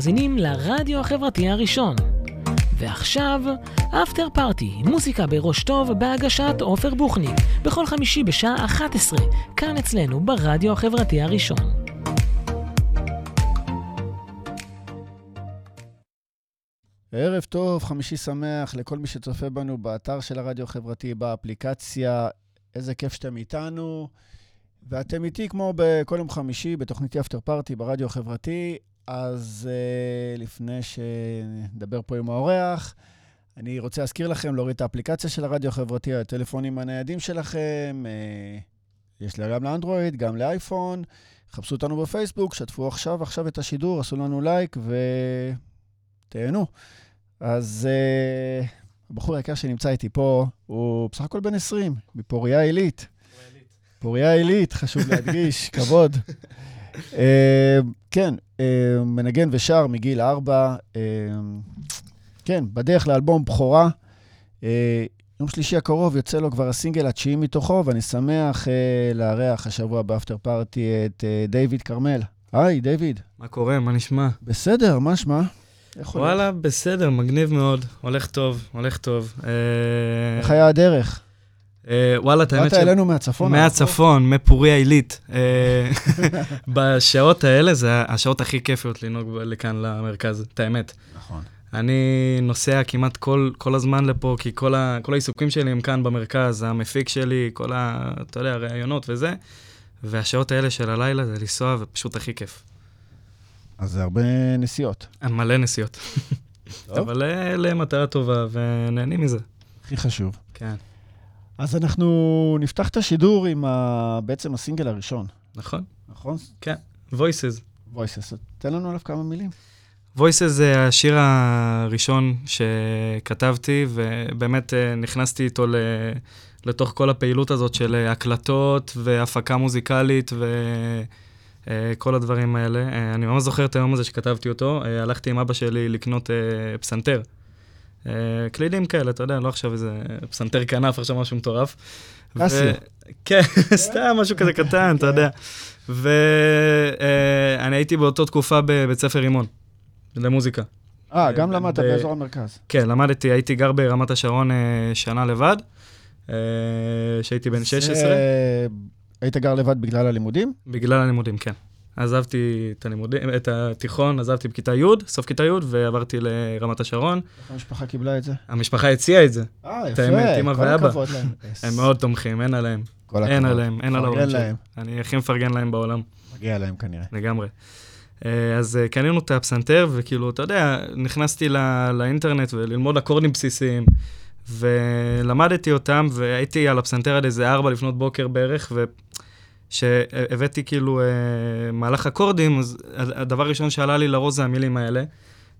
מאזינים לרדיו החברתי הראשון. ועכשיו, אפטר פארטי, מוזיקה בראש טוב בהגשת עופר בוכניק, בכל חמישי בשעה 11, כאן אצלנו ברדיו החברתי הראשון. ערב טוב, חמישי שמח לכל מי שצופה בנו באתר של הרדיו החברתי, באפליקציה. איזה כיף שאתם איתנו. ואתם איתי כמו בכל יום חמישי בתוכניתי אפטר פארטי ברדיו החברתי. אז uh, לפני שנדבר פה עם האורח, אני רוצה להזכיר לכם להוריד את האפליקציה של הרדיו החברתי, הטלפונים הניידים שלכם. Uh, יש לה גם לאנדרואיד, גם לאייפון. חפשו אותנו בפייסבוק, שתפו עכשיו עכשיו את השידור, עשו לנו לייק ותהנו. אז uh, הבחור היקר שנמצא איתי פה, הוא בסך הכל בן 20, מפוריה עילית. פוריה עילית, חשוב להדגיש, כבוד. uh, כן, uh, מנגן ושר מגיל ארבע. Uh, כן, בדרך לאלבום בכורה. Uh, יום שלישי הקרוב יוצא לו כבר הסינגל התשיעי מתוכו, ואני שמח לארח השבוע באפטר פארטי את דיוויד כרמל. היי, דיוויד. מה קורה? מה נשמע? בסדר, מה שמע? וואלה, בסדר, מגניב מאוד. הולך טוב, הולך טוב. איך היה הדרך? וואלה, את האמת ש... באת אלינו מהצפון. מהצפון, מפורי העילית. בשעות האלה, זה השעות הכי כיפיות לנהוג לכאן, למרכז, את האמת. נכון. אני נוסע כמעט כל, כל הזמן לפה, כי כל, ה, כל העיסוקים שלי הם כאן במרכז, המפיק שלי, כל ה... אתה יודע, הראיונות וזה, והשעות האלה של הלילה זה לנסוע, ופשוט הכי כיף. אז זה הרבה נסיעות. מלא נסיעות. אבל למטרה טובה, ונהנים מזה. הכי חשוב. כן. אז אנחנו נפתח את השידור עם ה... בעצם הסינגל הראשון. נכון. נכון? כן, Voices. Voices. תן לנו עליו כמה מילים. Voices זה השיר הראשון שכתבתי, ובאמת נכנסתי איתו ל... לתוך כל הפעילות הזאת של הקלטות והפקה מוזיקלית וכל הדברים האלה. אני ממש זוכר את היום הזה שכתבתי אותו. הלכתי עם אבא שלי לקנות פסנתר. קלידים כאלה, אתה יודע, לא עכשיו איזה פסנתר כנף, עכשיו משהו מטורף. קסיה. כן, סתם משהו כזה קטן, אתה יודע. ואני הייתי באותה תקופה בבית ספר רימון, למוזיקה. אה, גם למדת באזור המרכז. כן, למדתי, הייתי גר ברמת השרון שנה לבד, כשהייתי בן 16. היית גר לבד בגלל הלימודים? בגלל הלימודים, כן. עזבתי את הלימודים, את התיכון, עזבתי בכיתה י', סוף כיתה י', ועברתי לרמת השרון. איך המשפחה קיבלה את זה? המשפחה הציעה את זה. אה, יפה, האמת, כל הכבוד להם. הם מאוד תומכים, אין עליהם. כל הכבוד. אין עליהם, אין על ההורים שלהם. אני הכי מפרגן להם בעולם. מגיע להם כנראה. לגמרי. אז קנינו את הפסנתר, וכאילו, אתה יודע, נכנסתי לאינטרנט וללמוד אקורדים בסיסיים, ולמדתי אותם, והייתי על הפסנתר עד איזה ארבע לפנות בוקר בערך, ו... שהבאתי כאילו אה, מהלך אקורדים, אז הדבר הראשון שעלה לי לראש זה המילים האלה,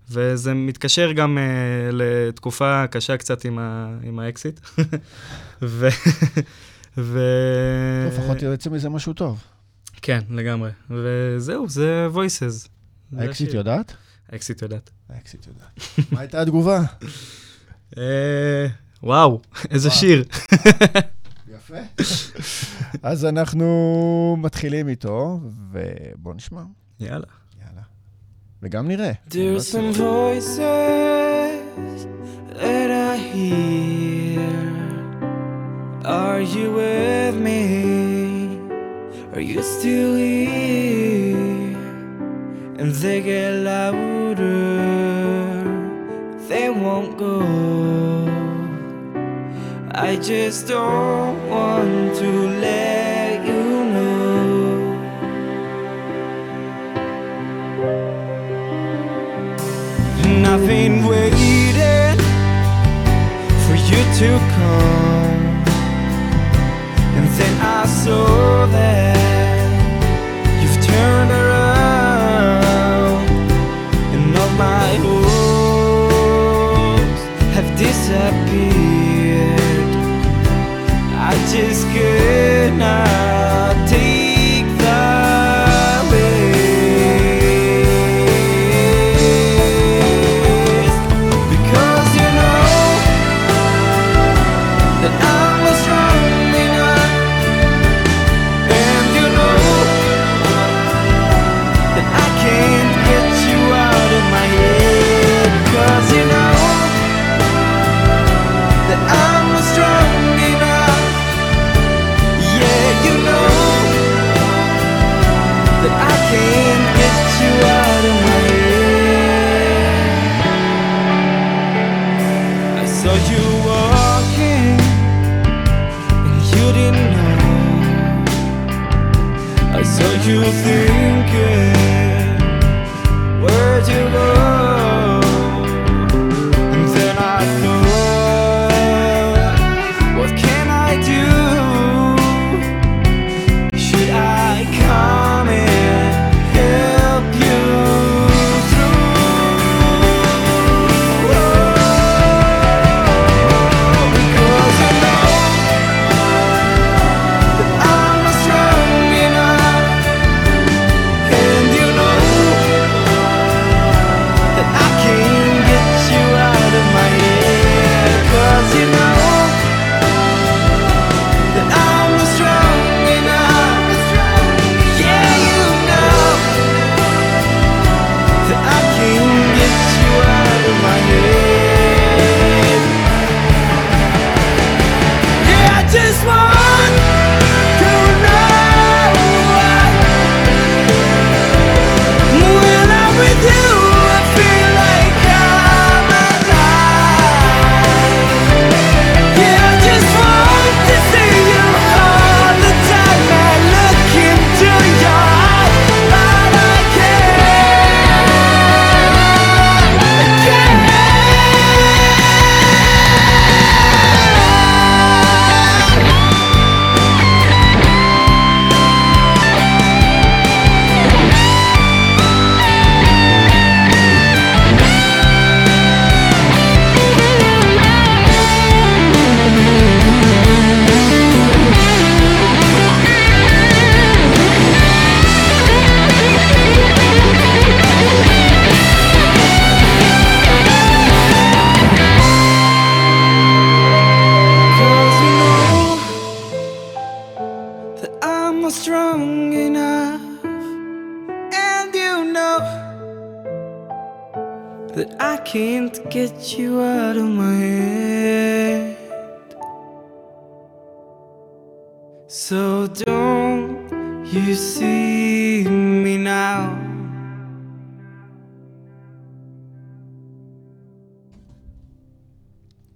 וזה מתקשר גם אה, לתקופה קשה קצת עם, ה, עם האקסית. ו... ו... לפחות יוצא מזה משהו טוב. כן, לגמרי. וזהו, זה voices. האקסית יודעת? האקסית יודעת. האקסית יודעת. מה הייתה התגובה? וואו, איזה שיר. יפה. אז אנחנו מתחילים איתו, ובואו נשמע. יאללה. יאללה. וגם נראה. There's some voices that I hear. Are you with me? Are you still here? And they get louder. They won't go. I just don't want to let you know. Been waiting for you to come. And then I saw that you've turned around. And all my hopes have disappeared. again.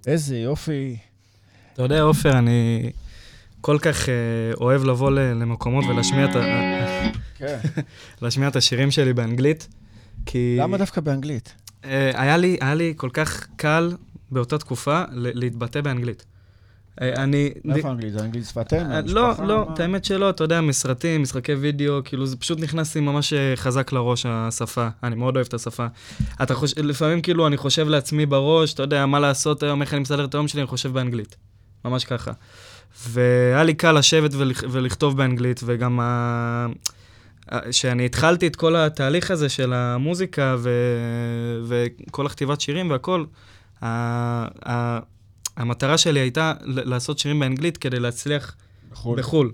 איזה יופי. אתה יודע, עופר, אני כל כך אה, אוהב לבוא למקומות ולהשמיע את, ה- כן. את השירים שלי באנגלית, כי... למה דווקא באנגלית? אה, היה לי, היה לי כל כך קל באותה תקופה להתבטא באנגלית. אה, אני... מאיפה אנגלית? זה אנגלית שפת אם? אה, לא? לא? את האמת שלא, אתה יודע, מסרטים, משחקי וידאו, כאילו זה פשוט נכנס לי ממש אה, חזק לראש, השפה. אני מאוד אוהב את השפה. אתה חושב, לפעמים כאילו אני חושב לעצמי בראש, אתה יודע, מה לעשות היום, איך אני מסדר את היום שלי, אני חושב באנגלית. ממש ככה. והיה לי קל לשבת ולכ- ולכתוב באנגלית, וגם ה... כשאני התחלתי את כל התהליך הזה של המוזיקה ו... וכל הכתיבת שירים והכל, ה... ה... המטרה שלי הייתה לעשות שירים באנגלית כדי להצליח בחו"ל. בחו"ל.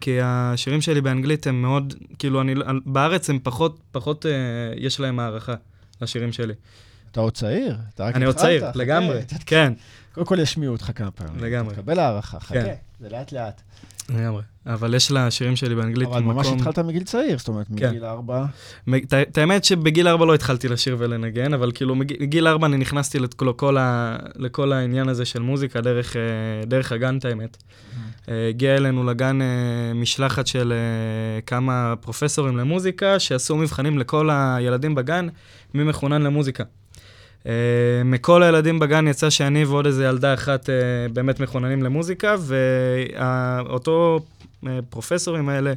כי השירים שלי באנגלית הם מאוד, כאילו, אני, לא- בארץ הם פחות, פחות, אה, יש להם הערכה לשירים שלי. אתה עוד צעיר, אתה רק אני עוד התחלת, צעיר. לגמרי, כן, קודם כל ישמיעו אותך כמה פעמים. לגמרי. תקבל הערכה, חכה. כן. זה לאט לאט. לגמרי. אבל יש לשירים שלי באנגלית אבל מקום... ממש התחלת מגיל צעיר, זאת אומרת, כן. מגיל ארבע. את האמת שבגיל ארבע לא התחלתי לשיר ולנגן, אבל כאילו מג- מגיל ארבע אני נכנסתי לכל, ה, לכל העניין הזה של מוזיקה דרך, אה, דרך הגן, את האמת. אה, הגיע אלינו לגן אה, משלחת של כמה פרופסורים למוזיקה, שעשו מבחנים לכל הילדים בגן, מי מחונן למוזיקה. אה, מכל הילדים בגן יצא שאני ועוד איזה ילדה אחת אה, באמת מחוננים למוזיקה, ואותו פרופסורים האלה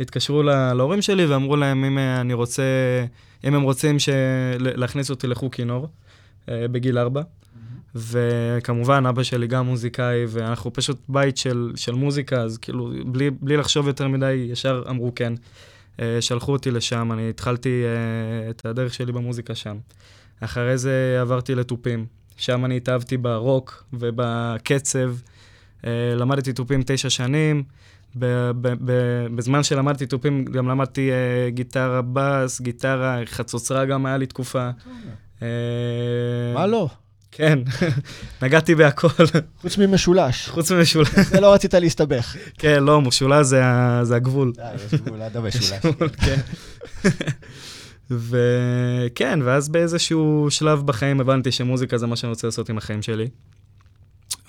התקשרו לה- להורים שלי ואמרו להם אם אה, אני רוצה, אם הם רוצים של- להכניס אותי לחוקינור אה, בגיל ארבע. וכמובן, אבא שלי גם מוזיקאי, ואנחנו פשוט בית של, של מוזיקה, אז כאילו, בלי, בלי לחשוב יותר מדי, ישר אמרו כן. אה, שלחו אותי לשם, אני התחלתי אה, את הדרך שלי במוזיקה שם. אחרי זה עברתי לתופים, שם אני התאהבתי ברוק ובקצב. אה, למדתי תופים תשע שנים. בזמן שלמדתי תופים גם למדתי אה, גיטרה בס, גיטרה, חצוצרה גם היה לי תקופה. אה, מה לא? כן, נגעתי בהכל, חוץ ממשולש. חוץ ממשולש. זה לא רצית להסתבך. כן, לא, משולש זה, הגבול. יש גבול עד המשולש. כן. וכן, ואז באיזשהו שלב בחיים הבנתי שמוזיקה זה מה שאני רוצה לעשות עם החיים שלי.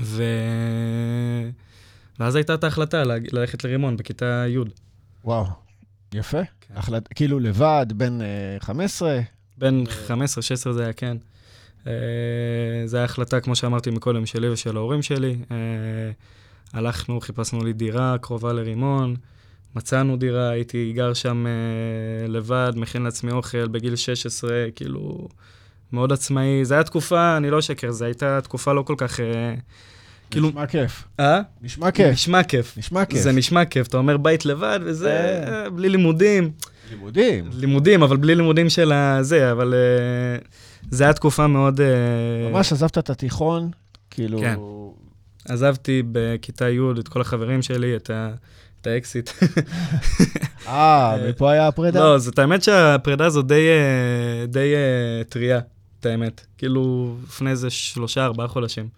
ו... ואז הייתה את ההחלטה לה- ללכת לרימון בכיתה י'. וואו. יפה. כן. החלט- כאילו לבד, בן אה, 15? בין 15-16 זה היה כן. אה, זו הייתה החלטה, כמו שאמרתי מקודם, שלי ושל ההורים שלי. אה, הלכנו, חיפשנו לי דירה קרובה לרימון, מצאנו דירה, הייתי גר שם אה, לבד, מכין לעצמי אוכל בגיל 16, כאילו, מאוד עצמאי. זו הייתה תקופה, אני לא אשקר, זו הייתה תקופה לא כל כך... אה, כאילו... נשמע כיף. אה? נשמע כיף. נשמע כיף. נשמע כיף. זה נשמע כיף, אתה אומר בית לבד וזה, אה. אה, בלי לימודים. לימודים. לימודים, אבל בלי לימודים של הזה, אבל אה, זה היה תקופה מאוד... אה, ממש עזבת את התיכון, כאילו... כן. עזבתי בכיתה י' את כל החברים שלי, את, ה, את האקסיט. אה, מפה היה הפרידה? לא, זאת האמת שהפרידה הזו די, אה, די אה, טריה, את האמת. כאילו, לפני איזה שלושה, ארבעה חודשים.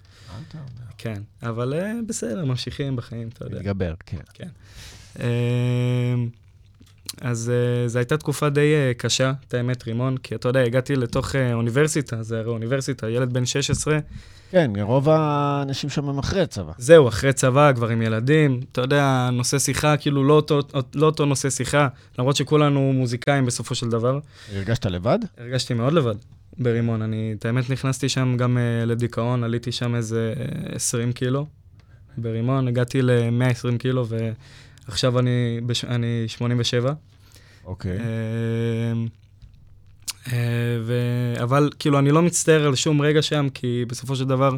כן, אבל אה, בסדר, ממשיכים בחיים, אתה יודע. מתגבר, כן. אה, אז אה, זו הייתה תקופה די אה, קשה, את האמת, רימון, כי אתה יודע, הגעתי לתוך אה, אוניברסיטה, זה הרי אוניברסיטה, ילד בן 16, כן, רוב האנשים שם הם אחרי צבא. זהו, אחרי צבא, כבר עם ילדים, אתה יודע, נושא שיחה, כאילו לא אותו, לא אותו נושא שיחה, למרות שכולנו מוזיקאים בסופו של דבר. הרגשת לבד? הרגשתי מאוד לבד ברימון. אני, את האמת, נכנסתי שם גם uh, לדיכאון, עליתי שם איזה uh, 20 קילו ברימון, הגעתי ל-120 קילו, ועכשיו אני, בש... אני 87. אוקיי. אה, אה, ו... אבל כאילו, אני לא מצטער על שום רגע שם, כי בסופו של דבר,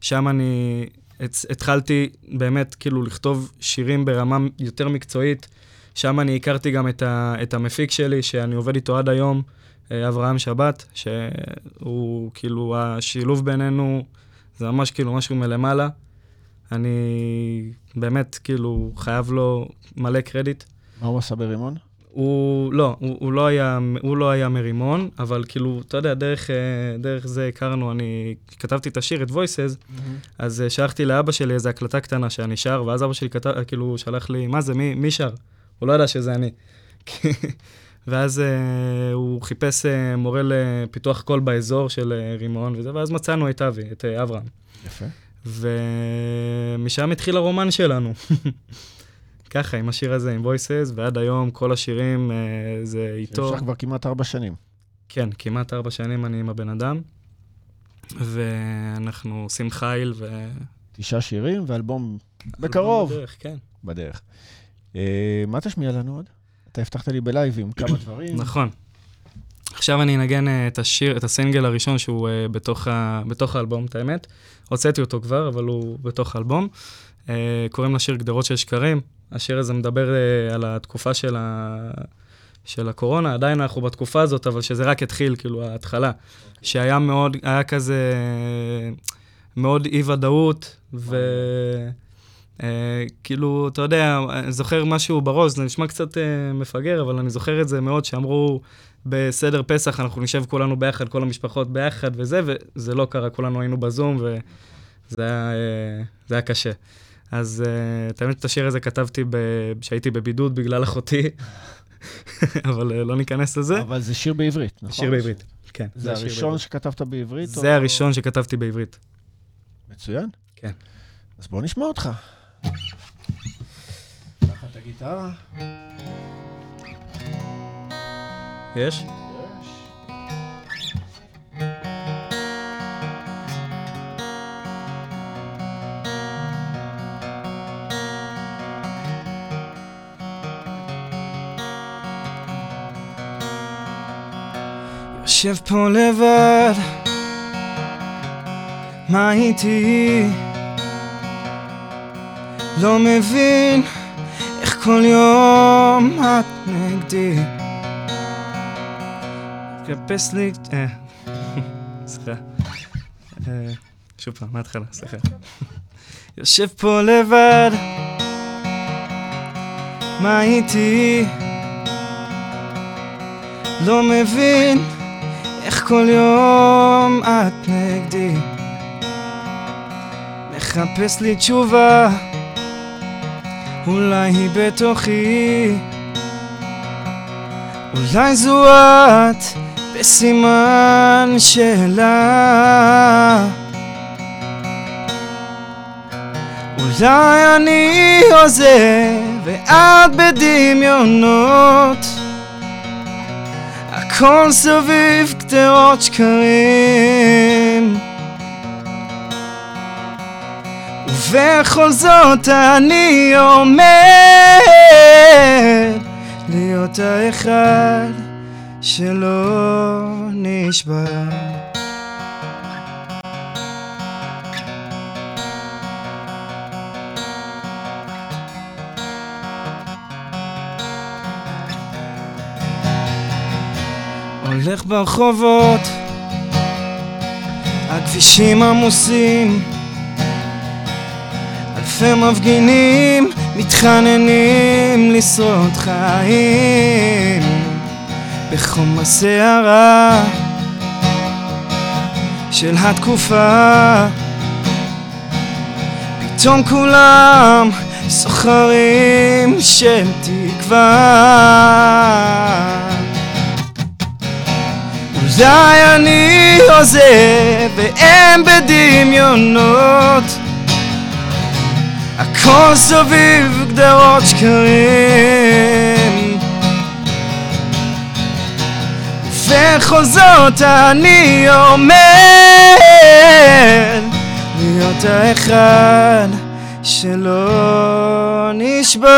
שם אני הצ... התחלתי באמת כאילו לכתוב שירים ברמה יותר מקצועית. שם אני הכרתי גם את, ה... את המפיק שלי, שאני עובד איתו עד היום, אה, אברהם שבת, שהוא כאילו, השילוב בינינו זה ממש כאילו משהו מלמעלה. אני באמת כאילו חייב לו מלא קרדיט. מה הוא עשה ברימון? הוא לא, הוא, הוא, לא היה, הוא לא היה מרימון, אבל כאילו, אתה יודע, דרך, אה, דרך זה הכרנו, אני כתבתי את השיר, את Voices, אז אה, שלחתי לאבא שלי איזו הקלטה קטנה שאני שר, ואז אבא שלי כתב, כאילו, שלח לי, מה זה, מי, מי שר? הוא לא ידע שזה אני. ואז uh, הוא חיפש uh, מורה לפיתוח קול באזור של uh, רימון וזה, ואז מצאנו את אבי, את uh, אברהם. יפה. ומשם התחיל הרומן שלנו. ככה, עם השיר הזה, עם Voices, ועד היום כל השירים uh, זה איתו. נמשך כבר כמעט ארבע שנים. כן, כמעט ארבע שנים אני עם הבן אדם, ואנחנו עושים חיל ו... תשעה שירים ואלבום בקרוב. בדרך, כן. בדרך. אה, מה תשמיע לנו עוד? אתה הבטחת לי בלייבים כמה דברים. נכון. עכשיו אני אנגן אה, את השיר, את הסינגל הראשון שהוא uh, בתוך, ה, בתוך האלבום, את האמת. הוצאתי אותו כבר, אבל הוא בתוך האלבום. Uh, קוראים לשיר גדרות של שקרים. השיר הזה מדבר על התקופה של, ה, של הקורונה, עדיין אנחנו בתקופה הזאת, אבל שזה רק התחיל, כאילו, ההתחלה. שהיה מאוד, היה כזה מאוד אי-ודאות, ו... Uh, כאילו, אתה יודע, אני זוכר משהו בראש, זה נשמע קצת uh, מפגר, אבל אני זוכר את זה מאוד, שאמרו בסדר פסח, אנחנו נשב כולנו ביחד, כל המשפחות ביחד וזה, וזה לא קרה, כולנו היינו בזום, וזה היה, uh, זה היה קשה. אז uh, את האמת, את השיר הזה כתבתי כשהייתי בבידוד בגלל אחותי, אבל uh, לא ניכנס לזה. אבל זה שיר בעברית, נכון? שיר בעברית, כן. זה השיר הראשון בעברית. שכתבת בעברית? או- זה הראשון שכתבתי בעברית. מצוין. כן. אז בוא נשמע אותך. קח את הגיטרה. יש? יושב פה לבד, מה איתי? לא מבין איך כל יום את נגדי. מחפש לי... אה, סליחה. אה, שוב פעם, מההתחלה, סליחה. יושב פה לבד, מה איתי? לא מבין איך כל יום את נגדי. מחפש לי תשובה, אולי היא בתוכי. אולי זו את בסימן שאלה. אולי אני עוזב ואת בדמיונות. הכל סביב גדרות שקרים. ובכל זאת אני עומד להיות האחד שלא נשבר. הולך ברחובות, הכבישים עמוסים, אלפי מפגינים מתחננים לשרוד חיים בחום הסערה של התקופה. פתאום כולם סוחרים של תקווה. אולי אני עוזב והם בדמיונות. הכל סביב גדרות שקרים זאת אני עומד להיות האחד שלא נשבר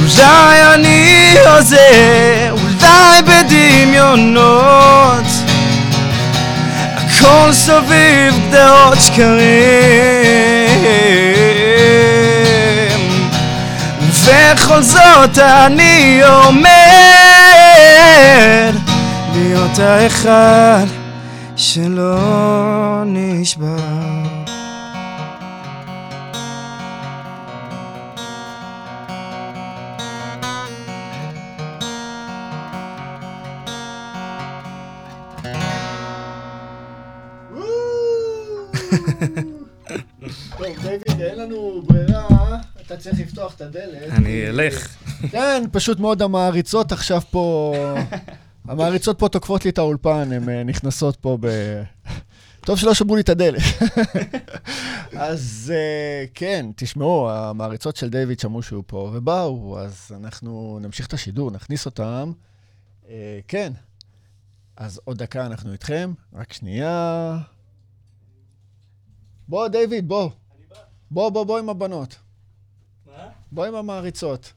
אולי אני עוזר, בדמיונות הכל סביב גדרות שקרים ובכל זאת אני עומד להיות האחד שלא נשבר. טוב, דיוויד, אין לנו ברירה, אתה צריך לפתוח את הדלת. אני אלך. כן, פשוט מאוד המעריצות עכשיו פה... המעריצות פה תוקפות לי את האולפן, הן אה, נכנסות פה ב... טוב שלא שברו לי את הדלת. אז אה, כן, תשמעו, המעריצות של דיוויד שמעו שהוא פה ובאו, אז אנחנו נמשיך את השידור, נכניס אותם. אה, כן, אז עוד דקה אנחנו איתכם, רק שנייה. בוא, דיוויד, בוא. בוא, בוא, בוא עם הבנות. בוא עם המעריצות.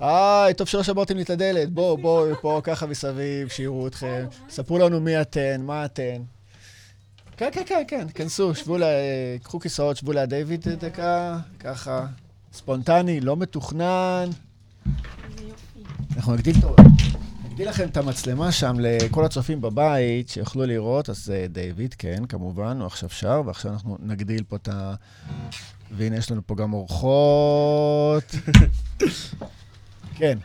היי, טוב שלא שברתם לי את הדלת. בואו, בואו, פה ככה מסביב, שיראו אתכם. ספרו לנו מי אתן, מה אתן. כן, כן, כן, כן, כנסו, שבו ל... קחו כיסאות, שבו ליד דיוויד דקה, ככה. ספונטני, לא מתוכנן. אנחנו נגדיל אותו. נגדיל לכם את המצלמה שם לכל הצופים בבית, שיוכלו לראות, אז אה, דיוויד, כן, כמובן, הוא עכשיו שר, ועכשיו אנחנו נגדיל פה את ה... והנה, יש לנו פה גם אורחות. כן.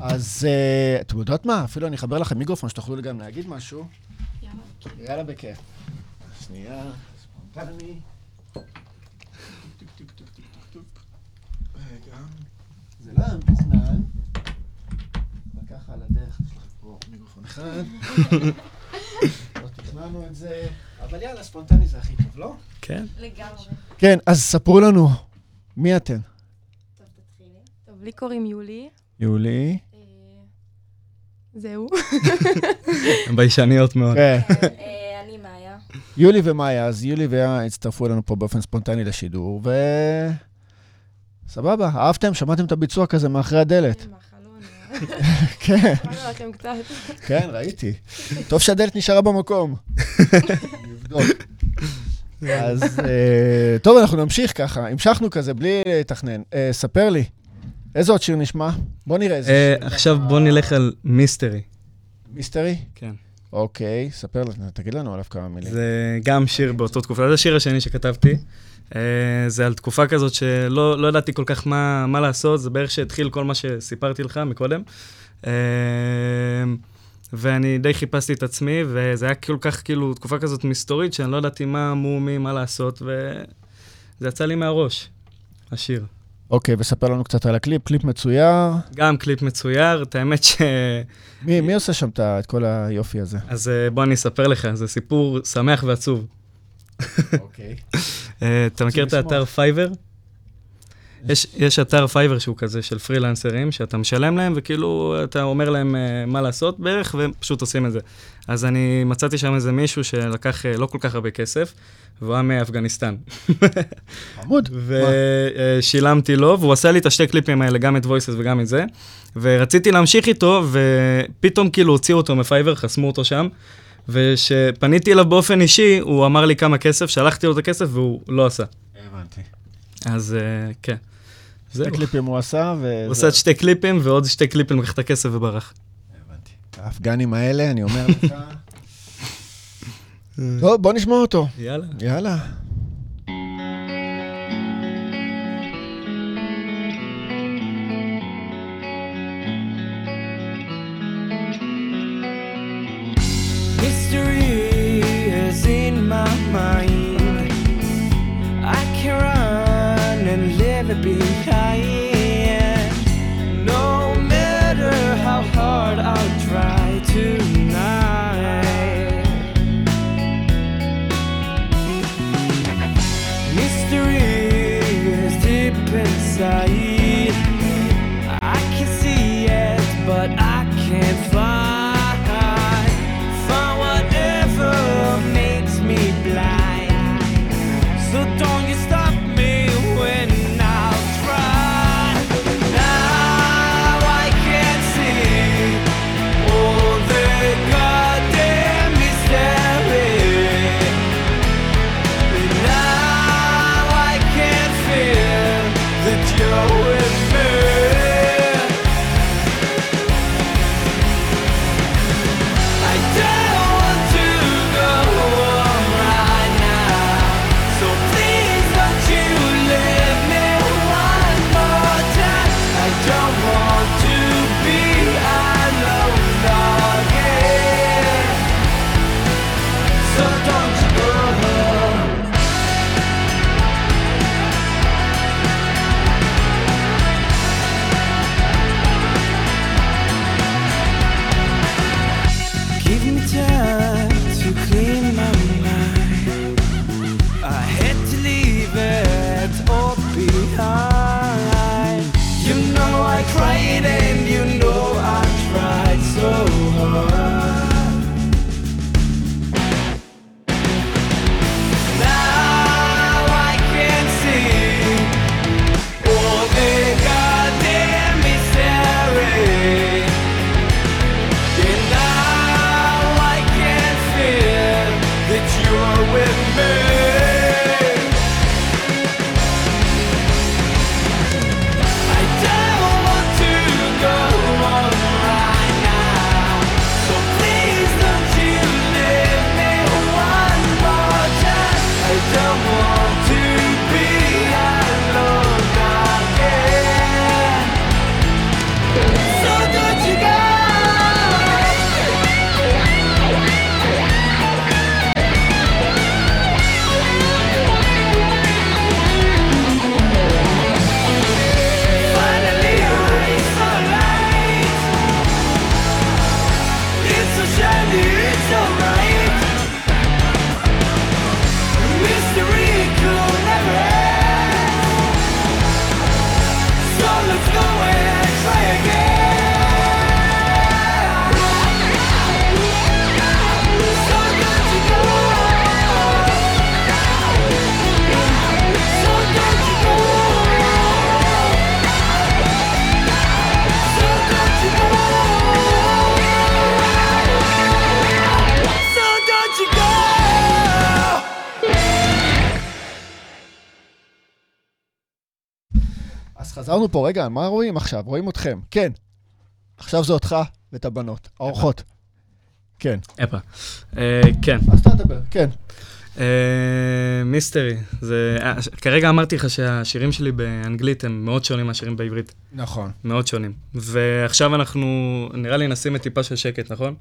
אז uh, אתם יודעות מה? אפילו אני אחבר לכם מיקרופון שתוכלו גם להגיד משהו. יאללה. יאללה, בכיף. שנייה, ספונטני. רגע. זה לא היה מתוכנן. ככה על הדרך, יש לך פה מיקרופון אחד. לא תכננו את זה, אבל יאללה, ספונטני זה הכי טוב, לא? כן. לגמרי. כן, אז ספרו לנו, מי אתן? טוב, תתחילי. טוב, לי קוראים יולי. יולי. אה, זהו. הן ביישניות מאוד. כן. אה, אני מאיה. יולי ומאיה, אז יולי ומאיה הצטרפו אלינו פה באופן ספונטני לשידור, ו... סבבה, אהבתם? שמעתם את הביצוע כזה מאחרי הדלת? מהחלון. כן. כן, ראיתי. טוב שהדלת נשארה במקום. נבדוק. אז אה, טוב, אנחנו נמשיך ככה. המשכנו כזה בלי לתכנן. אה, ספר לי, איזה עוד שיר נשמע? בוא נראה איזה אה, שיר. עכשיו בוא נלך על מיסטרי. מיסטרי? כן. אוקיי, ספר, תגיד לנו עליו כמה מילים. זה גם שיר באותו תקופה, זה השיר השני שכתבתי. אה, זה על תקופה כזאת שלא לא ידעתי כל כך מה, מה לעשות, זה בערך שהתחיל כל מה שסיפרתי לך מקודם. אה, ואני די חיפשתי את עצמי, וזה היה כל כך כאילו תקופה כזאת מסתורית, שאני לא ידעתי מה מו מי, מה לעשות, ו... זה יצא לי מהראש, השיר. אוקיי, וספר לנו קצת על הקליפ. קליפ מצויר. גם קליפ מצויר, את האמת ש... מי, מי עושה שם את כל היופי הזה? אז אה, בוא אני אספר לך, זה סיפור שמח ועצוב. אוקיי. אה, אתה מכיר את. האתר Fiverr? יש, יש אתר Fiverr שהוא כזה של פרילנסרים, שאתה משלם להם וכאילו אתה אומר להם אה, מה לעשות בערך, והם פשוט עושים את זה. אז אני מצאתי שם איזה מישהו שלקח אה, לא כל כך הרבה כסף, והוא היה מאפגניסטן. חמוד. ושילמתי לו, והוא עשה לי את השתי קליפים האלה, גם את voices וגם את זה. ורציתי להמשיך איתו, ופתאום כאילו הוציאו אותו מ Fiverr, חסמו אותו שם. וכשפניתי אליו באופן אישי, הוא אמר לי כמה כסף, שלחתי לו את הכסף והוא לא עשה. הבנתי. אז אה, כן. זהו. שתי קליפים הוא עשה, ו... הוא עשה את שתי קליפים, ועוד שתי קליפים לקח את הכסף וברח. הבנתי. האפגנים האלה, אני אומר לך... טוב, בוא נשמע אותו. יאללה. יאללה. Mystery is in my mind. to be high. חזרנו פה, רגע, מה רואים עכשיו? רואים אתכם. כן. עכשיו זה אותך ואת הבנות, האורחות. כן. הפה. אה, כן. אז אתה תדבר, כן. אה, מיסטרי. זה... אה, כרגע אמרתי לך שהשירים שלי באנגלית הם מאוד שונים מהשירים בעברית. נכון. מאוד שונים. ועכשיו אנחנו, נראה לי נשים את טיפה של שקט, נכון?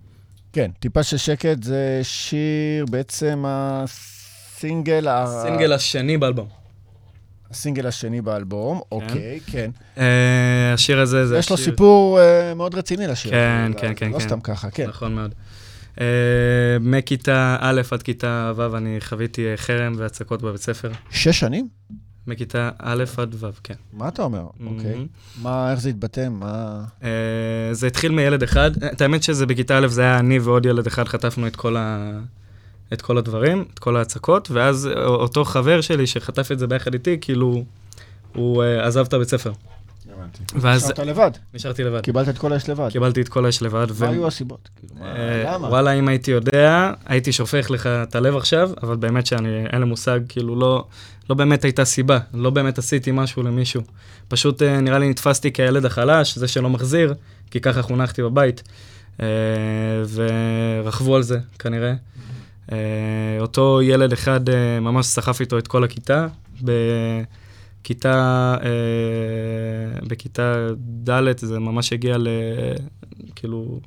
כן, טיפה של שקט זה שיר, בעצם הסינגל... ה- הסינגל השני באלבום. הסינגל השני באלבום, אוקיי, כן. אה, השיר הזה זה יש לו סיפור אה, מאוד רציני לשיר. כן, כן, כן, לא כן. סתם ככה, כן. נכון מאוד. אה, מכיתה א' עד כיתה ו' אני חוויתי חרם והצקות בבית ספר. שש שנים? מכיתה א' עד ו', כן. מה אתה אומר? אוקיי. מה, איך זה התבטא? מה... זה התחיל מילד אחד, את האמת שזה בכיתה א', זה היה אני ועוד ילד אחד, חטפנו את כל, ה... את כל הדברים, את כל ההצקות, ואז אותו חבר שלי שחטף את זה ביחד איתי, כאילו, הוא אה, עזב את הבית ספר. הבנתי. ואז נשארת לבד, נשארתי לבד. קיבלת את כל האש לבד. קיבלתי את כל האש לבד. מה היו הסיבות? כאילו, אה, למה? וואלה, אם הייתי יודע, הייתי שופך לך את הלב עכשיו, אבל באמת שאני, אין לי מושג, כאילו לא, לא באמת הייתה סיבה, לא באמת עשיתי משהו למישהו. פשוט אה, נראה לי נתפסתי כילד החלש, זה שלא מחזיר, כי ככה חונכתי בבית. אה, ורכבו על זה, כנראה. אה, אותו ילד אחד אה, ממש סחף איתו את כל הכיתה. בכיתה, אה, בכיתה ד' זה ממש הגיע ל... כאילו,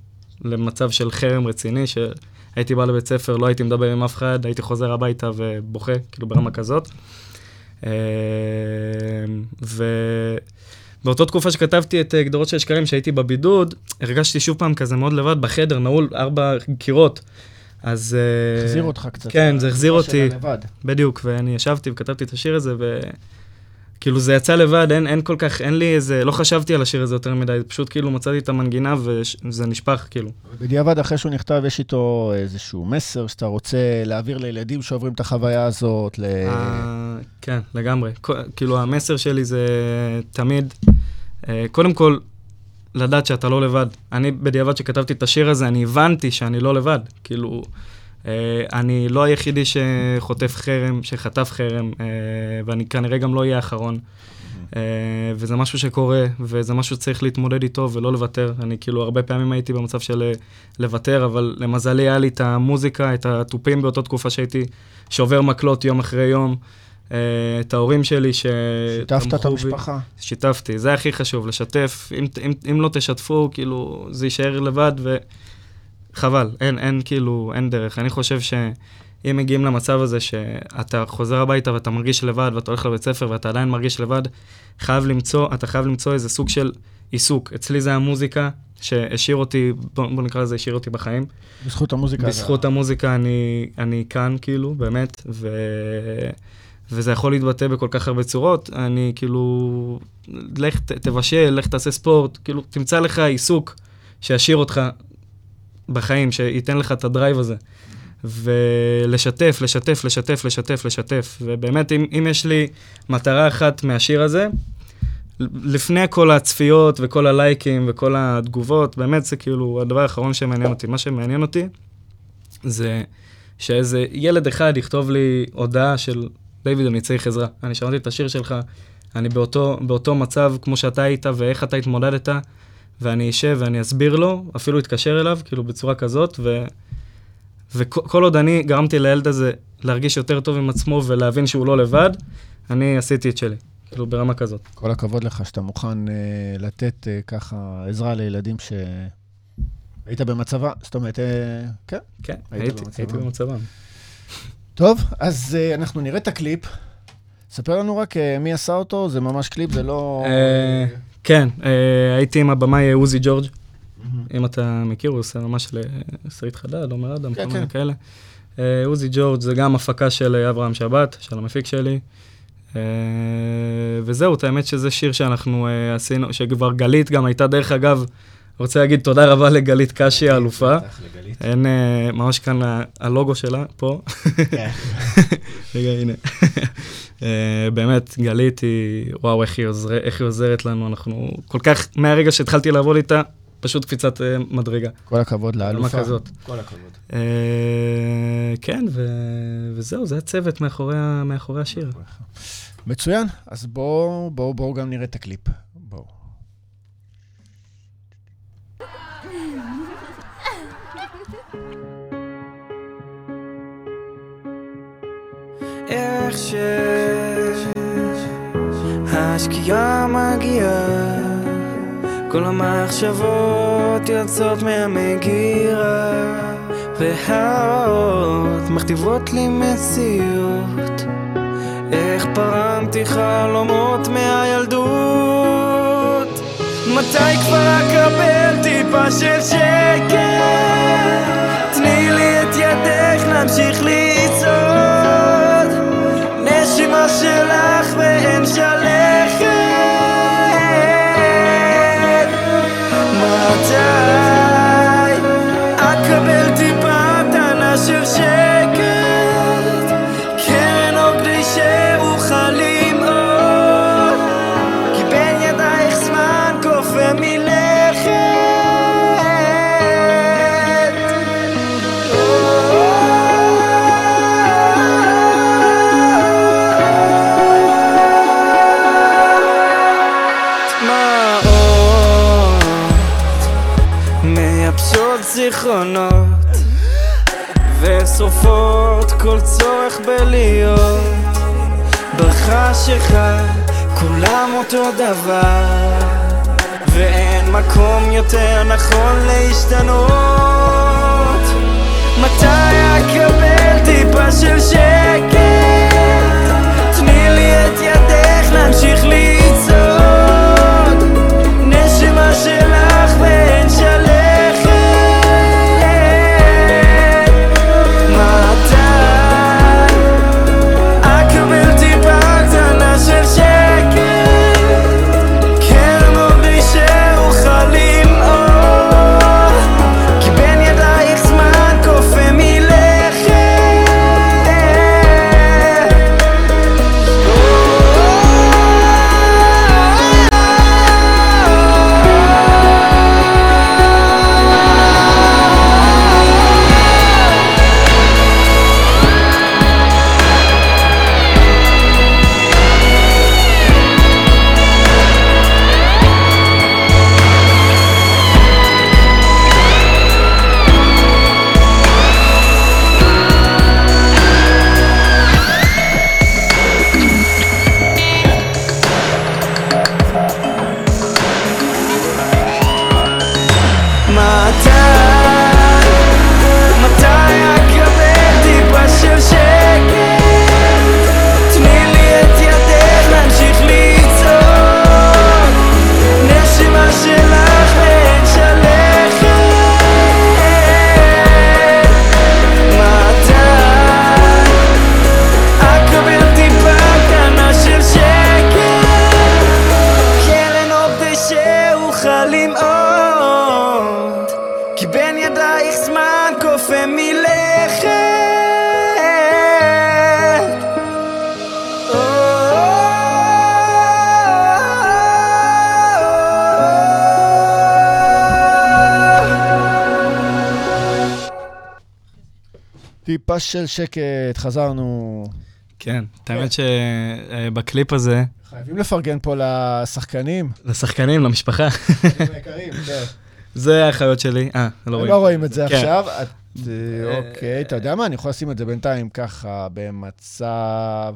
למצב של חרם רציני, שהייתי בא לבית ספר, לא הייתי מדבר עם אף אחד, הייתי חוזר הביתה ובוכה, כאילו ברמה כזאת. ובאותה תקופה שכתבתי את גדרות של שקרים, שהייתי בבידוד, הרגשתי שוב פעם כזה מאוד לבד בחדר, נעול ארבע קירות. אז... אה, החזיר אותך קצת. כן, זה החזיר אותי. הלבד. בדיוק, ואני ישבתי וכתבתי את השיר הזה, וכאילו זה יצא לבד, אין, אין כל כך, אין לי איזה, לא חשבתי על השיר הזה יותר מדי, פשוט כאילו מצאתי את המנגינה וזה נשפך, כאילו. בדיעבד, אחרי שהוא נכתב, יש איתו איזשהו מסר שאתה רוצה להעביר לילדים שעוברים את החוויה הזאת, ל... אה, כן, לגמרי. כאילו, המסר שלי זה תמיד, אה, קודם כל, לדעת שאתה לא לבד. אני, בדיעבד שכתבתי את השיר הזה, אני הבנתי שאני לא לבד. כאילו, אה, אני לא היחידי שחוטף חרם, שחטף חרם, אה, ואני כנראה גם לא אהיה האחרון. אה, וזה משהו שקורה, וזה משהו שצריך להתמודד איתו ולא לוותר. אני כאילו, הרבה פעמים הייתי במצב של אה, לוותר, אבל למזלי היה לי את המוזיקה, את התופים באותה תקופה שהייתי שובר מקלות יום אחרי יום. אה, את ההורים שלי ש... שיתפת את תמכו בי. המשפחה. שיתפתי, זה הכי חשוב, לשתף. אם, אם, אם לא תשתפו, כאילו, זה יישאר לבד וחבל, אין, אין כאילו, אין דרך. אני חושב שאם מגיעים למצב הזה שאתה חוזר הביתה ואתה מרגיש לבד ואתה הולך לבית ספר ואתה עדיין מרגיש לבד, חייב למצוא, אתה חייב למצוא איזה סוג של עיסוק. אצלי זה המוזיקה שהשאיר אותי, בוא, בוא נקרא לזה, השאיר אותי בחיים. בזכות המוזיקה. בזכות המוזיקה אני, אני כאן, כאילו, באמת, ו... וזה יכול להתבטא בכל כך הרבה צורות. אני כאילו, לך ת- תבשל, לך תעשה ספורט, כאילו, תמצא לך עיסוק שישאיר אותך בחיים, שייתן לך את הדרייב הזה. ולשתף, לשתף, לשתף, לשתף, לשתף. ובאמת, אם, אם יש לי מטרה אחת מהשיר הזה, לפני כל הצפיות וכל הלייקים וכל התגובות, באמת זה כאילו הדבר האחרון שמעניין אותי. מה שמעניין אותי זה שאיזה ילד אחד יכתוב לי הודעה של דיוויד, אני צריך עזרה. אני שמעתי את השיר שלך, אני באותו, באותו מצב כמו שאתה היית ואיך אתה התמודדת, ואני אשב ואני אסביר לו, אפילו אתקשר אליו, כאילו בצורה כזאת, ו... וכל עוד אני גרמתי לילד הזה להרגיש יותר טוב עם עצמו ולהבין שהוא לא לבד, אני עשיתי את שלי, כאילו ברמה כזאת. כל הכבוד לך שאתה מוכן אה, לתת אה, ככה עזרה לילדים ש... היית במצבה, זאת אומרת, אה, כן. כן, היית הייתי. הייתי במצבם. טוב, אז אה, אנחנו נראה את הקליפ. ספר לנו רק אה, מי עשה אותו, זה ממש קליפ, זה לא... אה, כן, אה, הייתי עם הבמאי עוזי ג'ורג', אם אתה מכיר, הוא עושה ממש לשרית חדד, עומר אדם, כן, כל מיני כן. כאלה. עוזי ג'ורג' זה גם הפקה של אברהם שבת, של המפיק שלי. אה, וזהו, את האמת שזה שיר שאנחנו אה, עשינו, שכבר גלית גם הייתה, דרך אגב, רוצה להגיד תודה רבה לגלית קשי האלופה. אין, אה, ממש כאן הלוגו שלה, פה. כן. רגע, הנה. אה, באמת, גלית היא, וואו, איך היא, עוזר, איך היא עוזרת לנו, אנחנו כל כך, מהרגע שהתחלתי לעבוד איתה, פשוט קפיצת אה, מדרגה. כל הכבוד לאלופה. כזאת. כל הכבוד. אה, כן, ו... וזהו, זה הצוות מאחורי, השיר. מצוין, אז בואו גם נראה את הקליפ. איך שהשקיעה מגיעה. כל המחשבות יוצאות מהמגירה והאות מכתיבות לי מציאות. איך פרמתי חלומות מהילדות? מתי כבר אקבל טיפה של שקט? תני לי את ידך להמשיך לצעוד נשימה שלך ואין שלכת מתי אותו דבר ואין מקום יותר נכון להשתנות של שקט, חזרנו. כן, את האמת שבקליפ הזה, חייבים לפרגן פה לשחקנים. לשחקנים, למשפחה, היקרים, כן. זה האחיות שלי. אה, לא רואים. לא רואים את זה כן. עכשיו. אה, אוקיי, אתה יודע מה? אני יכול לשים את זה בינתיים ככה, במצב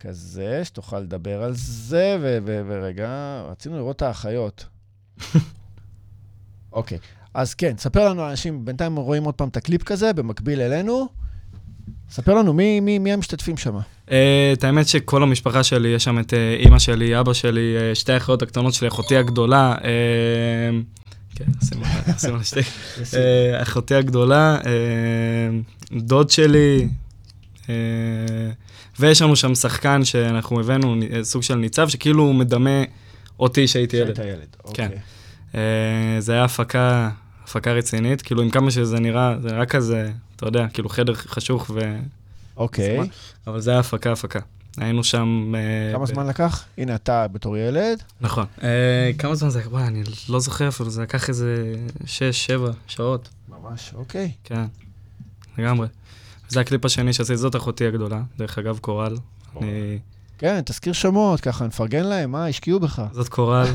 כזה, שתוכל לדבר על זה, ורגע, רצינו לראות את האחיות. אוקיי, אז כן, ספר לנו, אנשים, בינתיים רואים עוד פעם את הקליפ כזה, במקביל אלינו. ספר לנו מי, מי, מי המשתתפים שם. אה, את האמת שכל המשפחה שלי, יש שם את אה, אימא שלי, אבא שלי, אה, שתי האחיות הקטנות שלי, אחותי הגדולה. כן, שימו לה שתי. אחותי הגדולה, דוד שלי, ויש לנו שם שחקן שאנחנו הבאנו, סוג של ניצב, שכאילו מדמה אותי שהייתי ילד. שהיית ילד, כן. אוקיי. זה היה הפקה, הפקה רצינית, כאילו עם כמה שזה נראה, זה היה כזה, אתה יודע, כאילו חדר חשוך ו... אוקיי. זמן. אבל זה היה הפקה, הפקה. היינו שם... אה, כמה ב- זמן לקח? הנה, אתה בתור ילד. נכון. אה, כמה זמן זה? וואי, אני לא זוכר אפילו, זה לקח איזה 6-7 שעות. ממש, אוקיי. כן, לגמרי. זה הקליפ השני שעשיתי, זאת אחותי הגדולה, דרך אגב, קורל. אני... כן, תזכיר שמות, ככה נפרגן להם, מה, השקיעו בך. זאת קורל,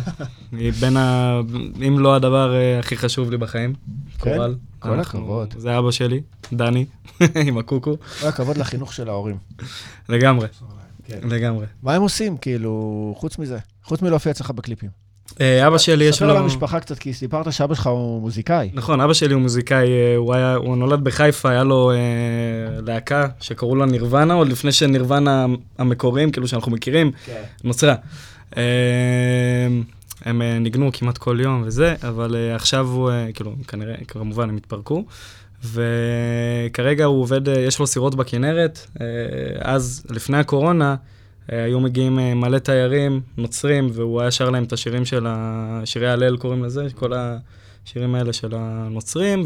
היא בין ה... אם לא הדבר אה, הכי חשוב לי בחיים, כן? קורל. כל הכבוד. זה אבא שלי, דני, עם הקוקו. כל הכבוד לחינוך של ההורים. לגמרי, כן. לגמרי. מה הם עושים, כאילו, חוץ מזה? חוץ מלהופיע אצלך בקליפים. אה, אבא שלי יש ספר לו... על המשפחה קצת, כי סיפרת שאבא שלך הוא מוזיקאי. נכון, אבא שלי הוא מוזיקאי, אה, הוא, היה, הוא נולד בחיפה, היה לו אה, להקה שקראו לה נירוונה, עוד לפני שנירוונה המקוריים, כאילו שאנחנו מכירים, כן. נוצרה. אה, הם אה, ניגנו כמעט כל יום וזה, אבל אה, עכשיו הוא, אה, כאילו, כנראה, כמובן, הם התפרקו. וכרגע הוא עובד, אה, יש לו סירות בכנרת. אה, אז, לפני הקורונה, היו מגיעים אה, מלא תיירים נוצרים, והוא היה שר להם את השירים של ה... שירי הלל קוראים לזה, כל השירים האלה של הנוצרים,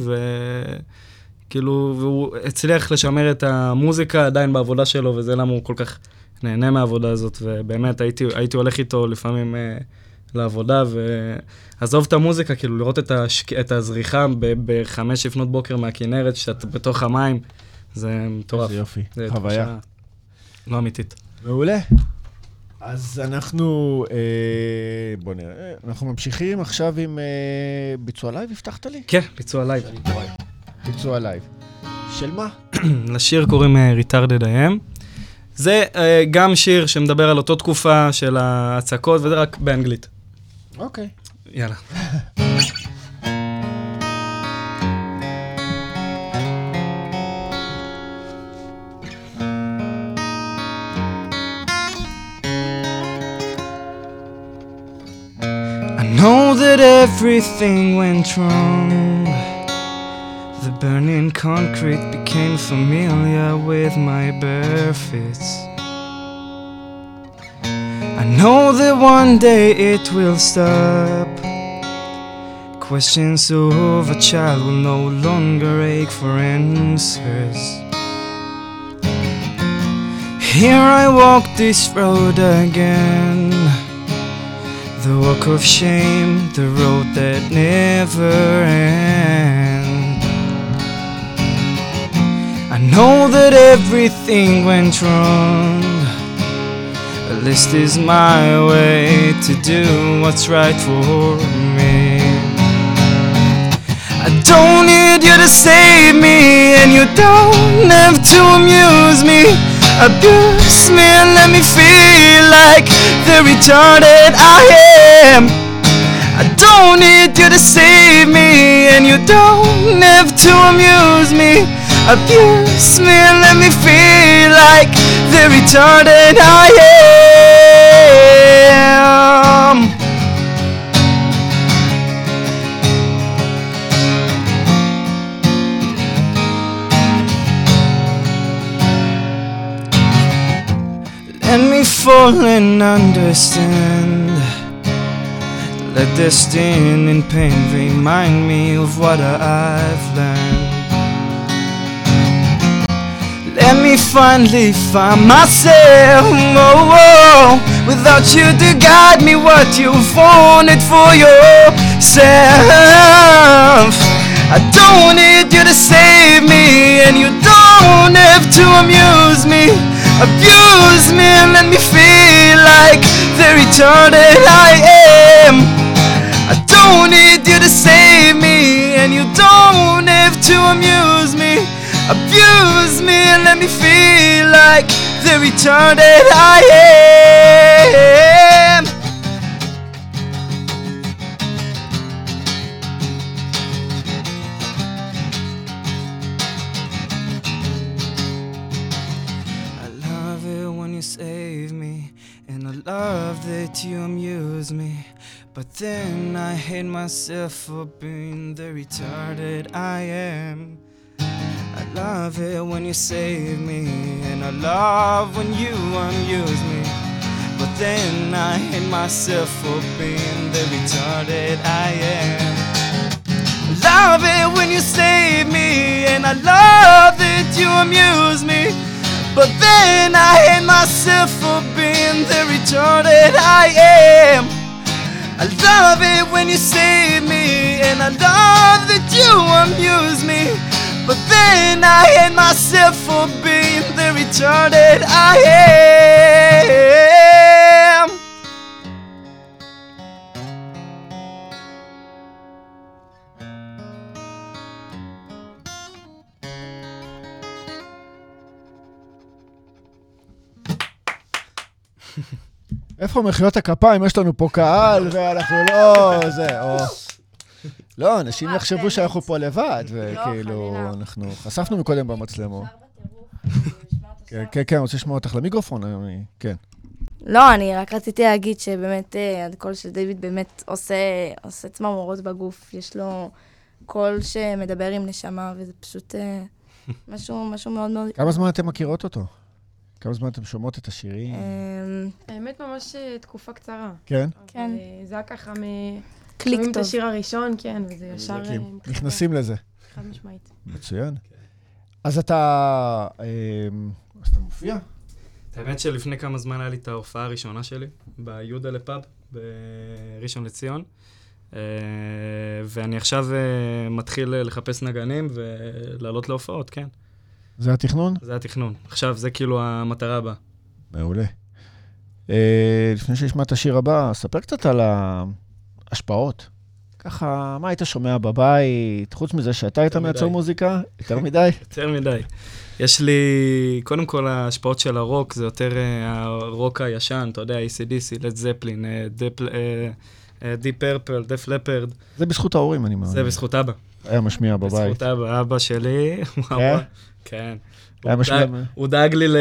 וכאילו, והוא הצליח לשמר את המוזיקה עדיין בעבודה שלו, וזה למה הוא כל כך נהנה מהעבודה הזאת, ובאמת הייתי, הייתי הולך איתו לפעמים אה, לעבודה, ועזוב את המוזיקה, כאילו לראות את, השק... את הזריחה ב- בחמש לפנות בוקר מהכנרת, שאתה בתוך המים, זה מטורף. איזה יופי, זה חוויה. לא אמיתית. מעולה. אז אנחנו, אה, בוא נראה, אנחנו ממשיכים עכשיו עם אה, ביצוע לייב, הבטחת לי? כן, ביצוע לייב. ביצוע לייב. של מה? לשיר קוראים אה, Retarded I am. זה אה, גם שיר שמדבר על אותו תקופה של ההצקות, וזה רק באנגלית. אוקיי. יאללה. that everything went wrong. The burning concrete became familiar with my bare feet. I know that one day it will stop. Questions of a child will no longer ache for answers. Here I walk this road again. The walk of shame, the road that never ends. I know that everything went wrong. At least is my way to do what's right for me. I don't need you to save me, and you don't have to amuse me. Abuse me and let me feel like the retarded I am. I don't need you to save me, and you don't have to amuse me. Abuse me and let me feel like the retarded I am. Fall and understand. Let destin and pain remind me of what I've learned. Let me finally find myself. Oh, oh, without you to guide me, what you've wanted for yourself. I don't need you to save me, and you don't have to amuse me. Abuse me and let me feel like the retarded I am. I don't need you to save me, and you don't have to amuse me. Abuse me and let me feel like the retarded I am. Love that you amuse me. But then I hate myself for being the retarded I am. I love it when you save me, and I love when you amuse me. But then I hate myself for being the retarded I am. I love it when you save me, and I love that you amuse me. But then I hate myself for being the retarded I am. I love it when you save me, and I love that you amuse me. But then I hate myself for being the retarded I am. איפה מחיאות הכפיים? יש לנו פה קהל, ואנחנו לא... זה, או... לא, אנשים יחשבו כן. שאנחנו פה לבד, לא, וכאילו. אנחנו חשפנו מקודם במצלמות. לשמוע את כן. כן, כן, אני רוצה לשמוע אותך למיקרופון, אני- כן. לא, אני רק רציתי להגיד שבאמת אה, הקול של דיוויד באמת עושה, עושה צמרמורות בגוף. יש לו קול שמדבר עם נשמה, וזה פשוט אה, משהו, משהו מאוד מאוד... כמה זמן אתם מכירות אותו? כמה זמן אתם שומעות את השירים? אמ, האמת, ממש אה, תקופה קצרה. כן? כן. אבל, אה, זה היה ככה מ... קליק שומעים את טוב. השיר הראשון, כן, וזה ישר... אה. נכנסים לזה. חד משמעית. מצוין. אז אתה... אמ, אז אתה מופיע? האמת שלפני כמה זמן היה לי את ההופעה הראשונה שלי, ביודה לפאב, בראשון לציון. ואני עכשיו מתחיל לחפש נגנים ולעלות להופעות, כן. זה התכנון? זה התכנון. עכשיו, זה כאילו המטרה הבאה. מעולה. אה, לפני שנשמע את השיר הבא, ספר קצת על ההשפעות. ככה, מה היית שומע בבית, חוץ מזה שאתה היית מייצר. מוזיקה? יותר מדי? יותר מדי. יש לי, קודם כל ההשפעות של הרוק, זה יותר אה, הרוק הישן, אתה יודע, ACDC, לד זפלין, די פרפל, דף לפרד, זה בזכות ההורים, אני מאמין. זה בזכות אבא. היה משמיע בבית. בזכות אבא, אבא שלי, כן? כן. היה משמיע... הוא דאג לי ל...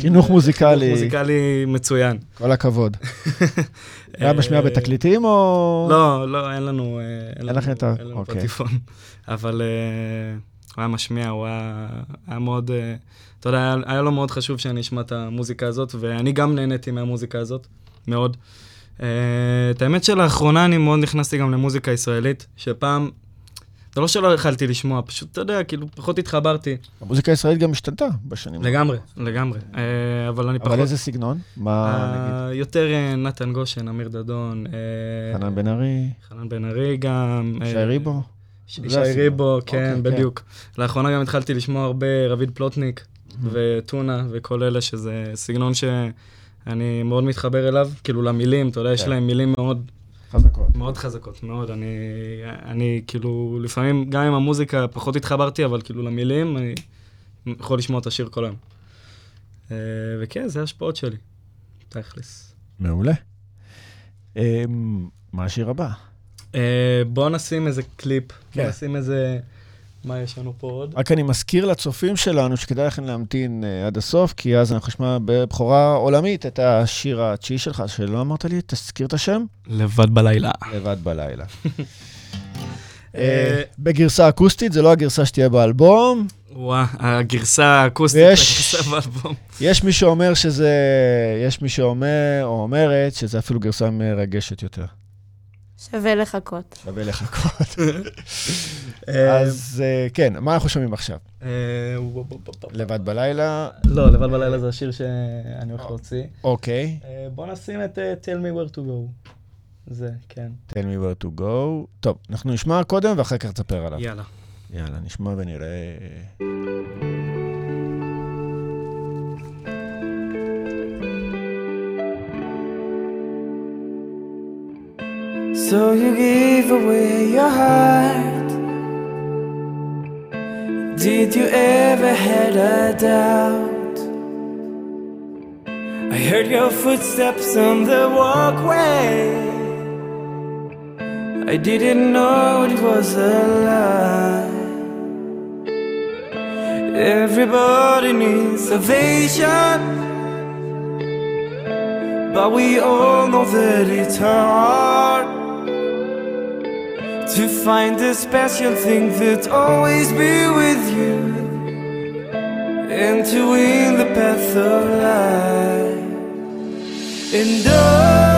חינוך מוזיקלי. חינוך מוזיקלי מצוין. כל הכבוד. היה משמיע אה, בתקליטים או... לא, לא, אין לנו... אה, אין לכם את ה- אין לנו אוקיי. פטיפון. אבל הוא היה משמיע, הוא היה מאוד... אתה יודע, היה- לו מאוד חשוב שאני אשמע את המוזיקה הזאת, ואני גם נהניתי מהמוזיקה הזאת, מאוד. את האמת שלאחרונה אני מאוד נכנסתי גם למוזיקה ישראלית, שפעם... זה לא שלא יכלתי לשמוע, פשוט, אתה יודע, כאילו, פחות התחברתי. המוזיקה הישראלית גם השתנתה בשנים. לגמרי, לגמרי. אה, אבל אני פחות... אבל איזה סגנון? מה נגיד? אה, יותר אה, נתן גושן, אמיר דדון. חנן בן ארי? חנן בן ארי גם. שי ריבו? שי. ריבו, אוקיי, כן, כן. בדיוק. לאחרונה גם התחלתי לשמוע הרבה רביד פלוטניק וטונה וכל אלה, שזה סגנון שאני מאוד מתחבר אליו, כאילו למילים, אתה יודע, יש כן. להם מילים מאוד חזקות. מאוד חזקות, מאוד. אני, אני כאילו, לפעמים גם עם המוזיקה פחות התחברתי, אבל כאילו למילים, אני יכול לשמוע את השיר כל היום. אה, וכן, זה ההשפעות שלי, תכלס. מעולה. אמ, מה השיר הבא? אה, בוא נשים איזה קליפ, בוא כן. נשים איזה... מה יש לנו פה עוד? רק אני מזכיר לצופים שלנו שכדאי לכם להמתין אה, עד הסוף, כי אז אנחנו נשמע בבכורה עולמית את השיר התשיעי שלך, שלא אמרת לי, תזכיר את השם? לבד בלילה. לבד בלילה. אה, בגרסה אקוסטית, זה לא הגרסה שתהיה באלבום. וואו, הגרסה האקוסטית, ויש- הגרסה באלבום. יש מי שאומר שזה, יש מי שאומר או אומרת שזה אפילו גרסה מרגשת יותר. שווה לחכות. שווה לחכות. אה, אז אה, כן, מה אנחנו שומעים עכשיו? אה. לבד בלילה, לא, לבד בלילה זה השיר שאני הולך להוציא. אוקיי. בוא נשים את Tell me where to go. זה, כן. tell me where to go. טוב, אנחנו נשמע קודם ואחר כך תספר עליו. יאללה. יאללה, נשמע ונראה. So you gave away your heart. Did you ever had a doubt? I heard your footsteps on the walkway. I didn't know it was a lie. Everybody needs salvation. But we all know that it's hard to find the special thing that always be with you and to win the path of life. And oh,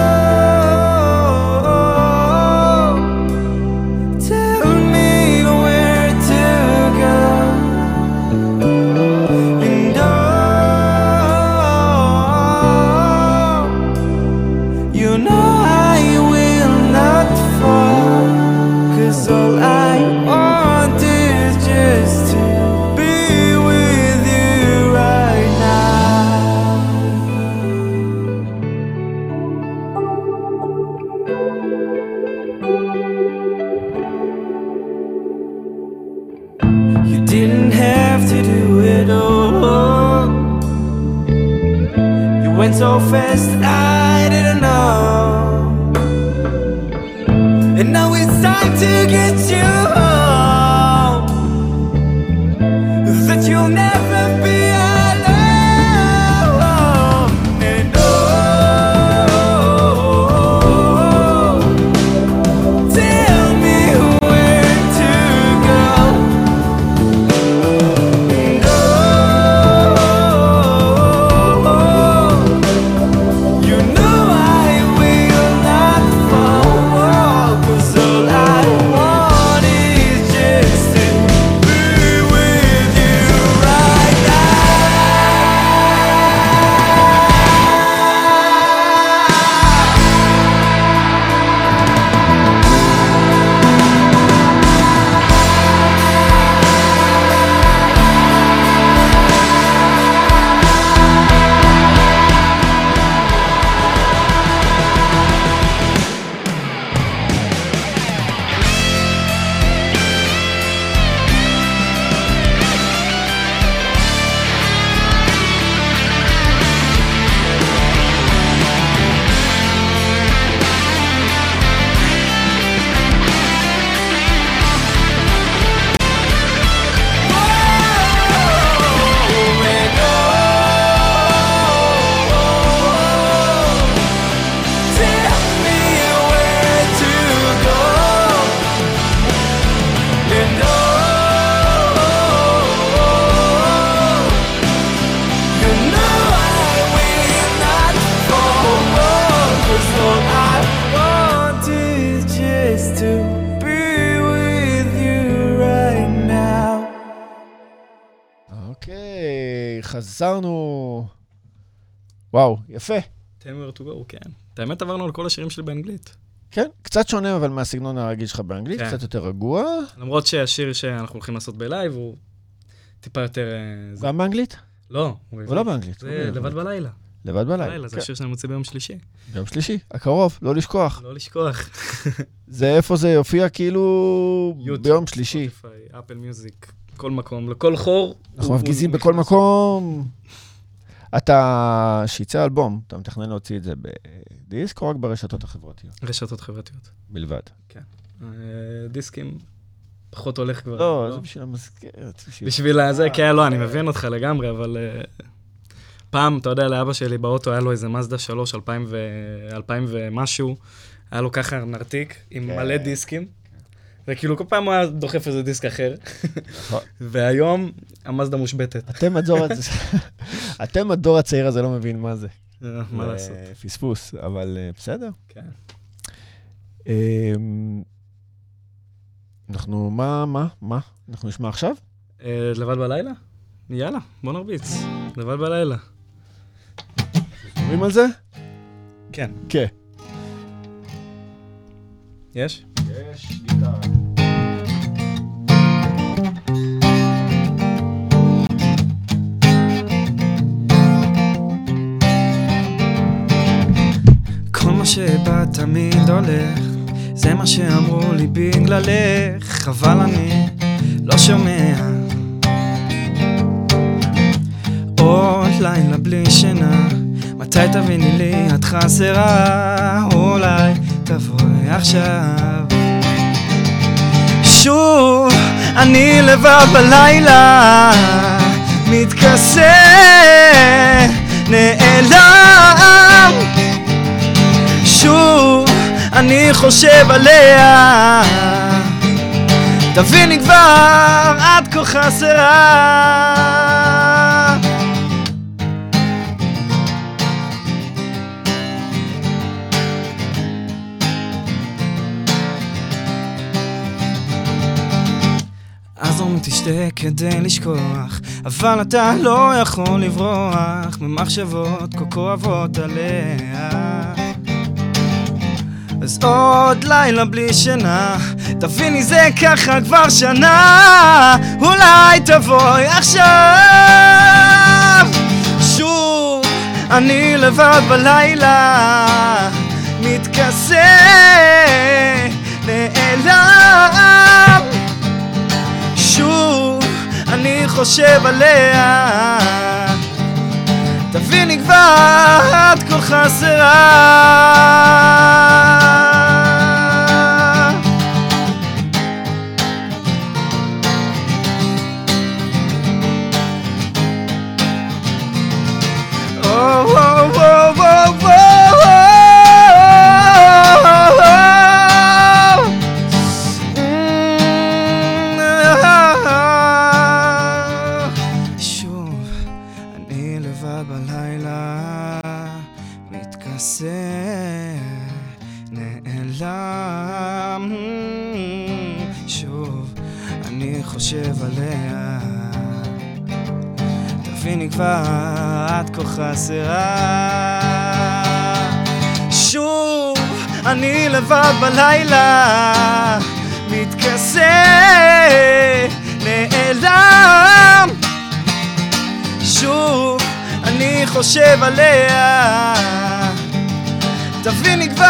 חזרנו. וואו, יפה. me where to go, כן. את האמת עברנו על כל השירים שלי באנגלית. כן, קצת שונה אבל מהסגנון הרגיל שלך באנגלית, כן. קצת יותר רגוע. למרות שהשיר שאנחנו הולכים לעשות בלייב הוא טיפה יותר... אה, זה- גם באנגלית? לא, הוא הוא. לא באנגלית. הוא זה בעברית. לבד בלילה. לבד בלילה. בלילה, זה כן. השיר שאני מוציא ביום שלישי. יום שלישי, הקרוב, לא לשכוח. לא לשכוח. זה איפה זה יופיע כאילו ביום שלישי. אפל מיוזיק, כל מקום, לכל חור. אנחנו מפגיזים בכל. מקום. אתה, שיצא אלבום, אתה מתכנן להוציא את זה בדיסק או רק ברשתות החברתיות? רשתות חברתיות. בלבד. אה, דיסקים, פחות הולך כבר. לא, זה בשביל המזכרת. בשביל- הזה, כן, לא, אני מבין אותך לגמרי, אבל אה, פעם, אתה יודע, לאבא שלי באוטו היה לו איזה מזדה 3, 2000 ו- 2000 ומשהו, היה לו ככה נרתיק עם כן. מלא דיסקים, וכאילו כל פעם הוא היה דוחף איזה דיסק אחר, נכון. והיום המזדה מושבתת. אתם הדור אתם הדור הצעיר הזה לא מבין מה זה. אה, מה זה לעשות? פספוס, אבל אה, בסדר. כן. אמ, אנחנו, מה, מה, מה? אנחנו נשמע עכשיו? אה, לבד בלילה? יאללה, בוא נרביץ. לבד בלילה. אומרים על זה? כן. כן. יש? כל מה שבא תמיד הולך, זה מה שאמרו לי בגללך, אבל אני לא שומע. עוד לילה בלי שינה, מתי תביני לי את חסרה? אולי תבואי עכשיו. שוב, אני לבד בלילה, מתכסה, נעלם. שוב, אני חושב עליה תביני כבר, את כה חסרה אז אומרים תשתה כדי לשכוח אבל אתה לא יכול לברוח ממחשבות כה כואבות עליה. אז עוד לילה בלי שינה תביני זה ככה כבר שנה אולי תבואי עכשיו. שוב אני לבד בלילה מתכסה נעלם שוב אני חושב עליה. תביני כבר, את כה חסרה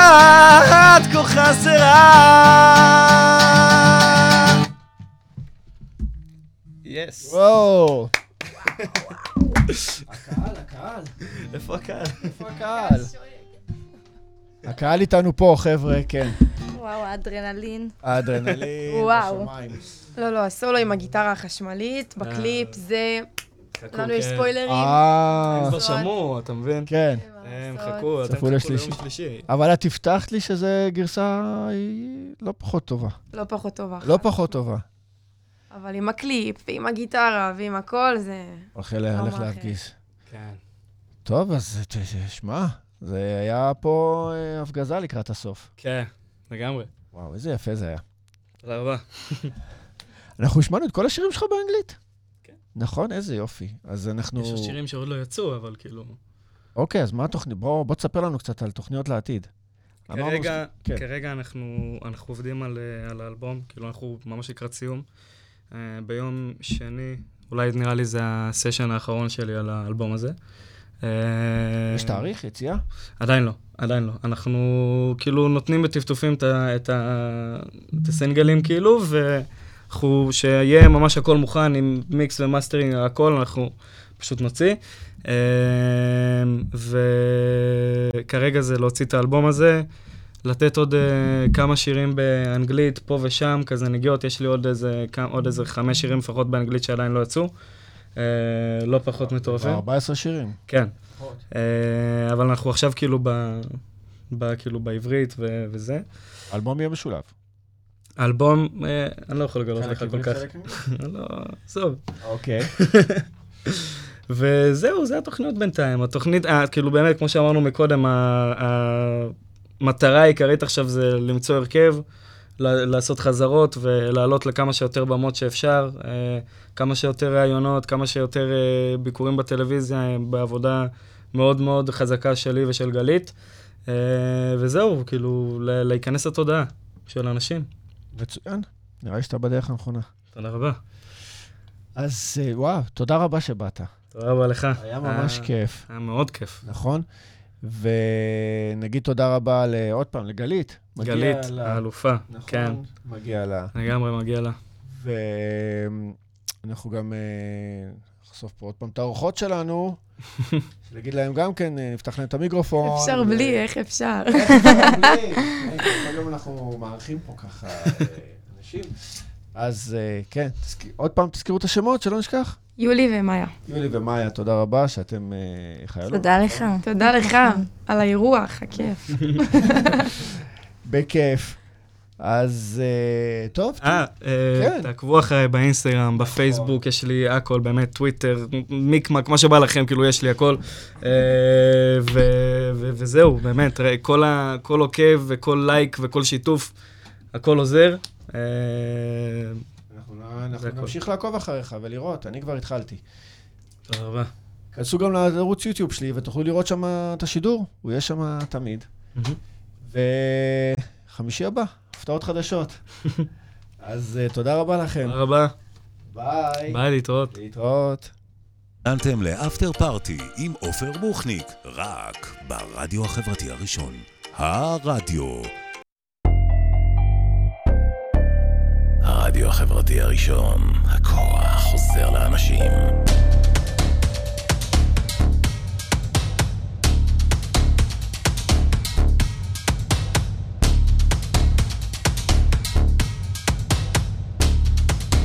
את כה חסרה. יס. וואו. הקהל, הקהל. איפה הקהל? איפה הקהל? הקהל איתנו פה, חבר'ה, כן. וואו, האדרנלין. האדרנלין וואו. לא, לא, הסולו עם הגיטרה החשמלית, בקליפ זה... לנו יש כן. ספוילרים. אה, הם כבר שמעו, אתה מבין? כן. הם לעשות. חכו, אתם חכו. ליום שלישי. אבל את הבטחת לי שזו גרסה לא פחות טובה. לא פחות טובה. לא פחות טובה. אבל עם הקליפ, ועם הגיטרה, ועם הכל, זה... הולך לה- הולך אחר. להפגיש. כן. טוב, אז ת- ת- שמע, זה היה פה אה, הפגזה לקראת הסוף. כן, לגמרי. וואו, איזה יפה זה היה. תודה רבה. אנחנו השמענו את כל השירים שלך באנגלית? כן. נכון, איזה יופי. אז אנחנו... יש שירים שעוד לא יצאו, אבל כאילו... אוקיי, אז מה התוכנית? בוא, בוא תספר לנו קצת על תוכניות לעתיד. כרגע, ש- כן. כרגע אנחנו, אנחנו עובדים על, אה, על האלבום, כאילו אנחנו ממש לקראת סיום. אה, ביום שני, אולי נראה לי זה הסשן האחרון שלי על האלבום הזה. אה, יש תאריך, יציאה? עדיין לא, עדיין לא. אנחנו כאילו נותנים בטפטופים את, ה- את, ה- את הסינגלים כאילו, ואנחנו, שיהיה ממש הכל מוכן עם מיקס ומאסטרינג, הכל, אנחנו פשוט נוציא. אה, וכרגע זה להוציא את האלבום הזה, לתת עוד אה, כמה שירים באנגלית, פה ושם, כזה נגיעות, יש לי עוד איזה, כמה- עוד איזה חמש שירים לפחות באנגלית שעדיין לא יצאו. אה, לא פחות מטורפים. 14 שירים. כן. אה, אבל אנחנו עכשיו כאילו ב... ב כאילו בעברית ו- וזה. אלבום יהיה משולב. האלבום, אה, אני לא יכול לגלות לך כל כך. לא, עזוב. אוקיי. וזהו, זה התוכניות בינתיים. התוכנית, אה, כאילו באמת, כמו שאמרנו מקודם, המטרה העיקרית עכשיו זה למצוא הרכב, לעשות חזרות ולעלות לכמה שיותר במות שאפשר, אה, כמה שיותר ראיונות, כמה שיותר אה, ביקורים בטלוויזיה, אה, בעבודה מאוד מאוד חזקה שלי ושל גלית. וזהו, כאילו, להיכנס לתודעה של אנשים. מצוין. נראה לי שאתה בדרך הנכונה. תודה רבה. אז וואו, תודה רבה שבאת. תודה רבה לך. היה ממש אה, כיף, היה מאוד כיף. נכון? ונגיד תודה רבה ל- עוד פעם לגלית. גלית, לה- האלופה. נכון, כן, מגיע לה. לגמרי מגיע לה. ואנחנו גם אה, נחשוף פה עוד פעם את האורחות שלנו, נגיד להם גם כן, אה, נפתח להם את המיקרופון. אפשר בלי, איך אפשר? איך אפשר בלי? כל יום אנחנו מארחים פה ככה אנשים. אז אה, כן, תזכיר- עוד פעם תזכירו את השמות, שלא נשכח. יולי ומאיה. יולי ומאיה, תודה רבה שאתם אה, חיילות. תודה לך. תודה לך על האירוח, הכיף. בכיף. אז אה, טוב, אה, כן. תעקבו אחריי באינסטגרם, בפייסבוק, יש לי הכל, באמת, טוויטר, מיקמק, מה שבא לכם, כאילו, יש לי הכל. ו- ו- וזהו, באמת, ראה, כל ה- כל עוקב וכל לייק וכל שיתוף, הכל עוזר. אה, אנחנו הכל. נמשיך לעקוב אחריך ולראות, אני כבר התחלתי. תודה רבה. כנסו גם לערוץ יוטיוב שלי ותוכלו לראות שם את השידור, הוא יהיה שם תמיד. וחמישי הבא, הפתעות חדשות. אז אה, תודה רבה לכם. תודה רבה. ביי. ביי, להתראות. להתראות. האזנתם לאפטר פארטי עם עופר בוכניק, רק ברדיו החברתי הראשון. הרדיו. הרדיו החברתי הראשון, הכוח חוזר לאנשים.